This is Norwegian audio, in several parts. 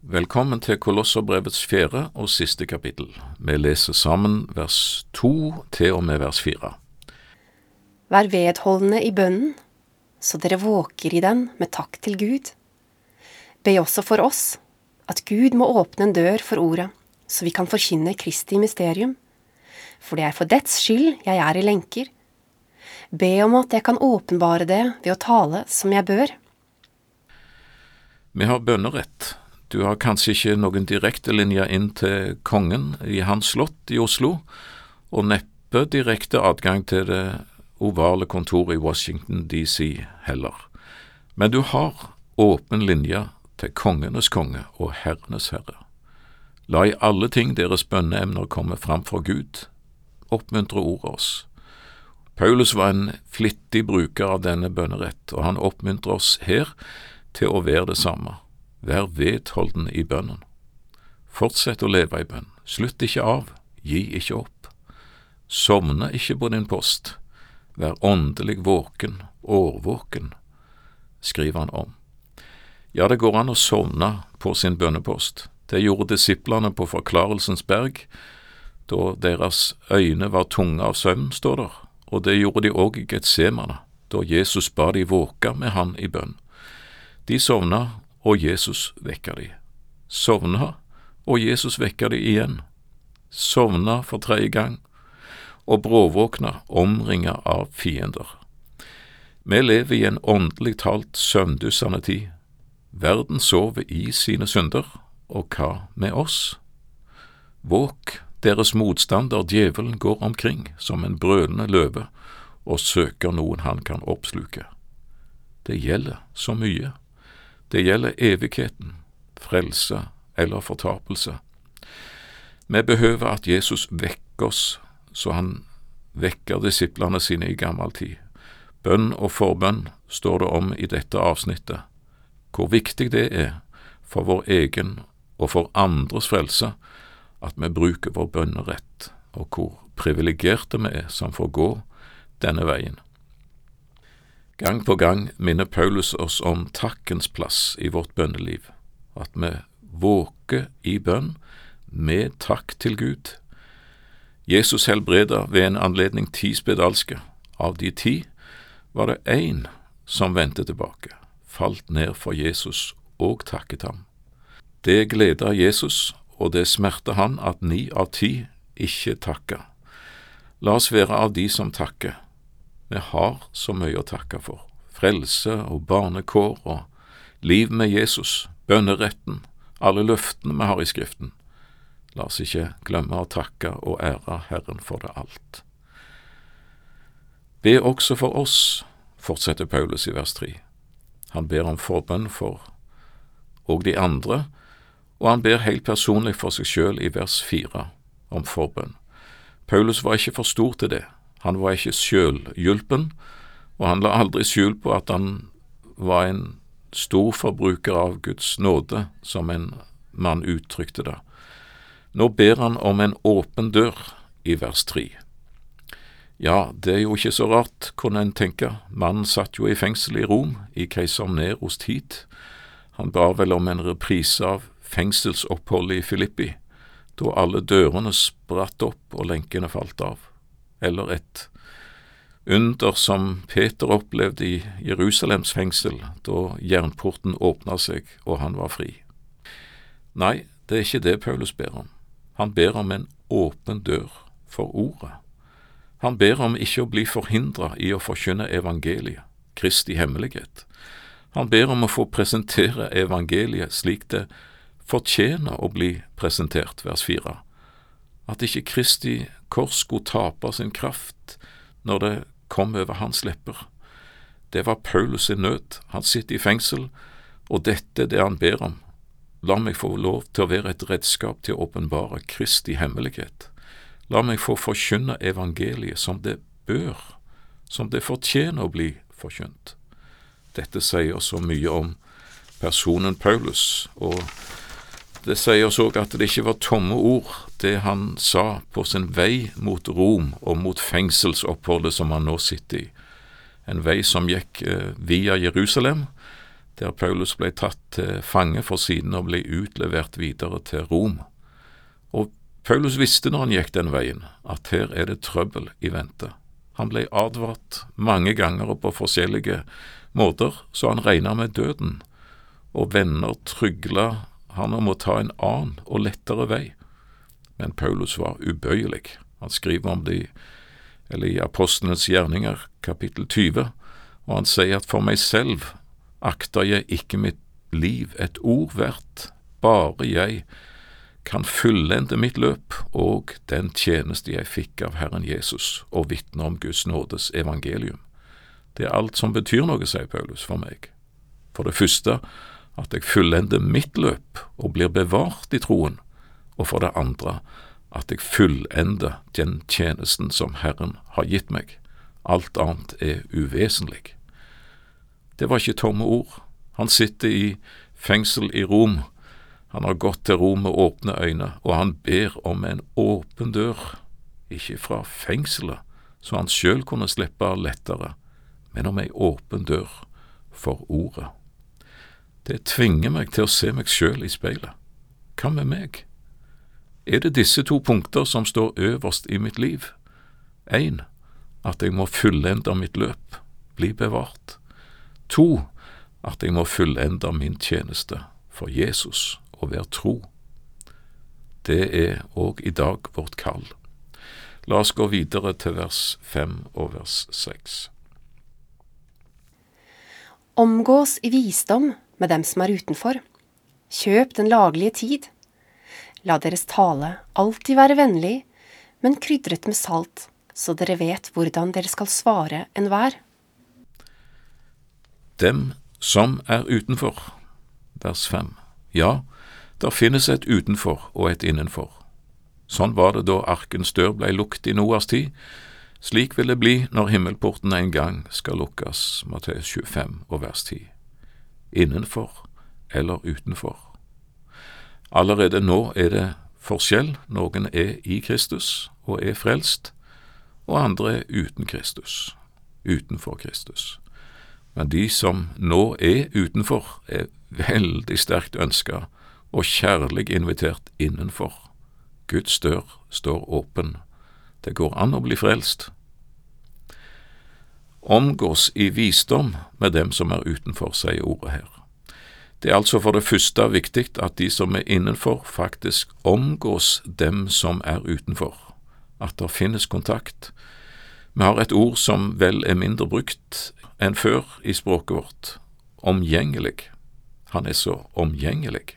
Velkommen til Kolosserbrevets fjerde og siste kapittel. Vi leser sammen vers to til og med vers fire. Vær vedholdende i bønnen, så dere våker i den med takk til Gud. Be også for oss, at Gud må åpne en dør for ordet, så vi kan forkynne Kristi mysterium. For det er for dets skyld jeg er i lenker. Be om at jeg kan åpenbare det ved å tale som jeg bør. Vi har bønnerett. Du har kanskje ikke noen direktelinje inn til kongen i hans slott i Oslo, og neppe direkte adgang til det ovale kontoret i Washington DC heller. Men du har åpen linje til kongenes konge og herrenes herre. La i alle ting deres bønneemner komme fram for Gud. Oppmuntre ordet oss. Paulus var en flittig bruker av denne bønnerett, og han oppmuntrer oss her til å være det samme. Vær vedholden i bønnen. Fortsett å leve i bønn. Slutt ikke av. Gi ikke opp. Sovne ikke på din post. Vær åndelig våken, årvåken, skriver han om. Ja, det går an å sovne på sin bønnepost. Det gjorde disiplene på Forklarelsens berg, da deres øyne var tunge av søvn, står der, og det gjorde de òg i Getsemane, da Jesus ba de våke med han i bønn. De sovna, og Jesus vekker de. Sovna, og Jesus vekker de igjen. Sovna for tredje gang, og bråvåkna, omringa av fiender. Vi lever i en åndelig talt søvndyssende tid. Verden sover i sine synder, og hva med oss? Våk, deres motstander djevelen går omkring som en brølende løve og søker noen han kan oppsluke. Det gjelder så mye. Det gjelder evigheten, frelse eller fortapelse. Vi behøver at Jesus vekker oss så han vekker disiplene sine i gammel tid. Bønn og forbønn står det om i dette avsnittet. Hvor viktig det er for vår egen og for andres frelse at vi bruker vår bønnerett, og hvor privilegerte vi er som får gå denne veien. Gang på gang minner Paulus oss om takkens plass i vårt bønneliv, at vi våker i bønn med takk til Gud. Jesus helbreda ved en anledning ti spedalske. Av de ti var det én som vendte tilbake, falt ned for Jesus og takket ham. Det gleda Jesus, og det smerte han at ni av ti ikke takka. La oss være av de som takker. Vi har så mye å takke for. Frelse og barnekår og liv med Jesus, bønneretten, alle løftene vi har i Skriften. La oss ikke glemme å takke og ære Herren for det alt. Be også for oss, fortsetter Paulus i vers 3. Han ber om forbønn for og de andre, og han ber helt personlig for seg sjøl i vers 4 om forbønn. Paulus var ikke for stor til det, han var ikke sjølhjulpen, og han la aldri skjul på at han var en stor forbruker av Guds nåde, som en mann uttrykte det. Nå ber han om en åpen dør i vers tre. Ja, det er jo ikke så rart, kunne en tenke, mannen satt jo i fengsel i Rom, i keiser Neros tid. Han bar vel om en reprise av fengselsoppholdet i Filippi, da alle dørene spratt opp og lenkene falt av, eller et under som Peter opplevde i Jerusalems fengsel, da jernporten åpna seg og han var fri. Nei, det er ikke det Paulus ber om. Han ber om en åpen dør for ordet. Han ber om ikke å bli forhindra i å forkynne evangeliet, Kristi hemmelighet. Han ber om å få presentere evangeliet slik det fortjener å bli presentert, vers fire. At ikke Kristi kors skulle tape sin kraft når det kom over hans lepper. Det var Paulus sin nød. Han sitter i fengsel, og dette er det han ber om. La meg få lov til å være et redskap til å åpenbare Kristi hemmelighet. La meg få forkynne evangeliet som det bør, som det fortjener å bli forkynt. Dette sier så mye om personen Paulus, og sier oss òg at det ikke var tomme ord, det han sa på sin vei mot Rom og mot fengselsoppholdet som han nå sitter i. En vei som gikk eh, via Jerusalem, der Paulus ble tatt til fange for siden og ble utlevert videre til Rom. Og Paulus visste når han gikk den veien, at her er det trøbbel i vente. Han ble advart mange ganger og på forskjellige måter, så han regna med døden, og venner trygla han om å ta en annen og lettere vei. Men Paulus var ubøyelig. Han skriver om det eller i Apostlenes gjerninger, kapittel 20, og han sier at for meg selv akter jeg ikke mitt liv et ord verdt, bare jeg kan fullende mitt løp og den tjeneste jeg fikk av Herren Jesus og vitne om Guds nådes evangelium. Det er alt som betyr noe, sier Paulus for meg. For det første at jeg fullender mitt løp og blir bevart i troen, og for det andre at jeg fullender den tjenesten som Herren har gitt meg. Alt annet er uvesentlig. Det var ikke tomme ord. Han sitter i fengsel i Rom. Han har gått til Rom med åpne øyne, og han ber om en åpen dør, ikke fra fengselet, så han sjøl kunne slippe lettere, men om ei åpen dør for ordet. Det tvinger meg til å se meg sjøl i speilet. Hva med meg? Er det disse to punkter som står øverst i mitt liv? 1. at jeg må fullende mitt løp, bli bevart. To, at jeg må fullende min tjeneste for Jesus og være tro. Det er òg i dag vårt kall. La oss gå videre til vers fem og vers seks. Omgås i visdom med dem som er utenfor. Kjøp den laglige tid. La deres tale alltid være vennlig, men krydret med salt, så dere vet hvordan dere skal svare enhver dem som er utenfor. Vers 5. Ja, der finnes et utenfor og et innenfor. Sånn var det da arkens dør blei lukt i Noas tid. Slik vil det bli når himmelporten en gang skal lukkes, Matteus 25 og vers 10. Innenfor eller utenfor. Allerede nå er det forskjell. Noen er i Kristus og er frelst, og andre er uten Kristus, utenfor Kristus. Men de som nå er utenfor, er veldig sterkt ønska og kjærlig invitert innenfor. Guds dør står åpen. Det går an å bli frelst. Omgås i visdom med dem som er utenfor, sier ordet her. Det er altså for det første viktig at de som er innenfor, faktisk omgås dem som er utenfor, at det finnes kontakt. Vi har et ord som vel er mindre brukt enn før i språket vårt. Omgjengelig. Han er så omgjengelig.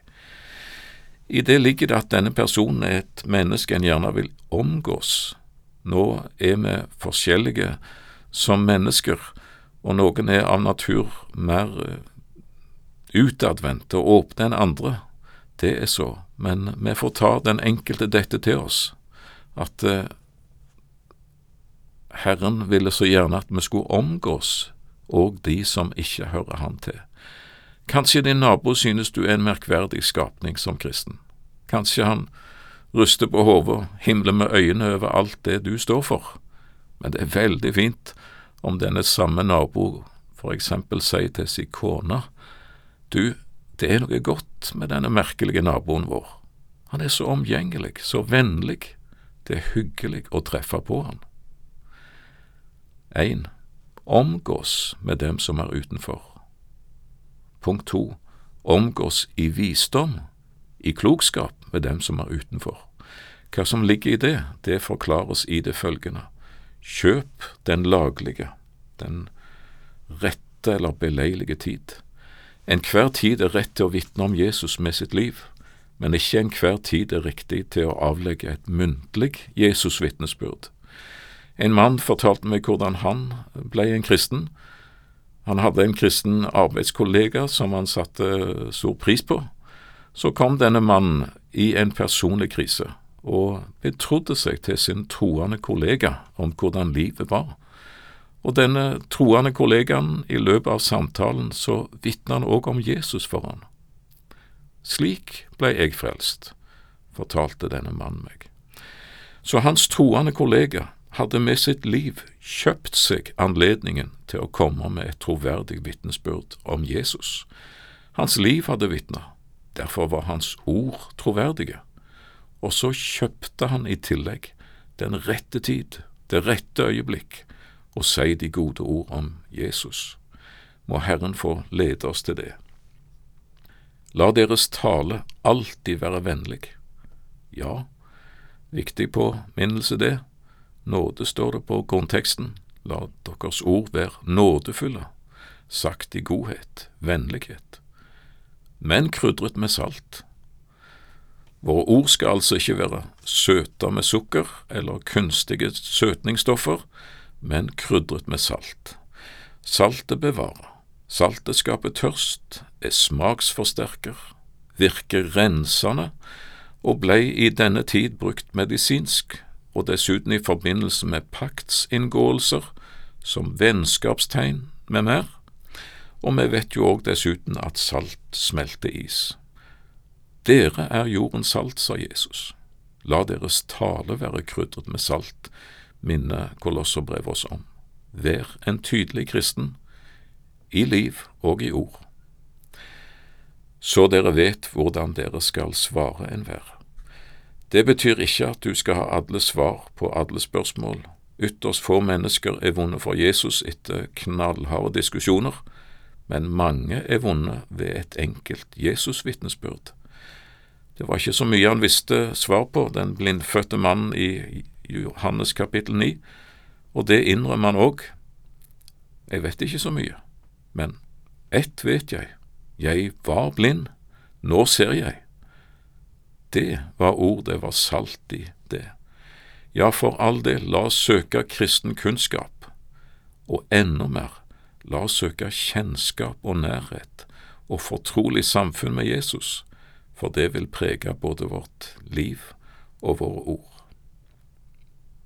I det ligger det at denne personen er et menneske en gjerne vil omgås. Nå er vi forskjellige som mennesker, og noen er av natur mer eh, utadvendte og åpne enn andre. Det er så, men vi får ta den enkelte dette til oss, at eh, Herren ville så gjerne at vi skulle omgås og de som ikke hører han til. Kanskje din nabo synes du er en merkverdig skapning som kristen. Kanskje han ryster på hodet, himler med øynene over alt det du står for. Men det er veldig fint om denne samme nabo for eksempel sier til sin kone, du, det er noe godt med denne merkelige naboen vår. Han er så omgjengelig, så vennlig, det er hyggelig å treffe på han. 1 omgås med dem som er utenfor. Punkt to, omgås i visdom, i klokskap med dem som er utenfor. Hva som ligger i det, det forklares i det følgende. Kjøp den laglige, den rette eller beleilige tid. Enhver tid er rett til å vitne om Jesus med sitt liv, men ikke enhver tid er riktig til å avlegge et muntlig Jesus-vitnesbyrd. En mann fortalte meg hvordan han ble en kristen. Han hadde en kristen arbeidskollega som han satte stor pris på. Så kom denne mannen i en personlig krise og betrodde seg til sin troende kollega om hvordan livet var. Og denne troende kollegaen, i løpet av samtalen, så vitna han òg om Jesus for han. Slik ble jeg frelst, fortalte denne mannen meg. Så hans troende kollega hadde med sitt liv kjøpt seg anledningen til å komme med et troverdig vitnesbyrd om Jesus. Hans liv hadde vitna, derfor var hans ord troverdige. Og så kjøpte han i tillegg den rette tid, det rette øyeblikk, og si de gode ord om Jesus. Må Herren få lede oss til det. La deres tale alltid være vennlig. Ja, viktig påminnelse det. Nåde står det på grunnteksten. La deres ord være nådefulle, sagt i godhet, vennlighet, men krydret med salt. Våre ord skal altså ikke være søta med sukker eller kunstige søtningsstoffer, men krydret med salt. Saltet bevarer. Saltet skaper tørst, er smaksforsterker, virker rensende og blei i denne tid brukt medisinsk og dessuten i forbindelse med paktsinngåelser, som vennskapstegn med mer, og vi vet jo òg dessuten at salt smelter is. Dere er jordens salt, sa Jesus. La deres tale være krydret med salt, minner Kolosserbrevet oss om. Vær en tydelig kristen, i liv og i ord, så dere vet hvordan dere skal svare enhver. Det betyr ikke at du skal ha alle svar på alle spørsmål. Ytterst få mennesker er vunnet for Jesus etter knallharde diskusjoner, men mange er vunnet ved et enkelt Jesus-vitnesbyrd. Det var ikke så mye han visste svar på, den blindfødte mannen i Johannes kapittel 9, og det innrømmer han òg. Jeg vet ikke så mye, men ett vet jeg, jeg var blind, nå ser jeg. Det var ord det var salt i, det. Ja, for all del, la oss søke kristen kunnskap, og enda mer, la oss søke kjennskap og nærhet og fortrolig samfunn med Jesus, for det vil prege både vårt liv og våre ord.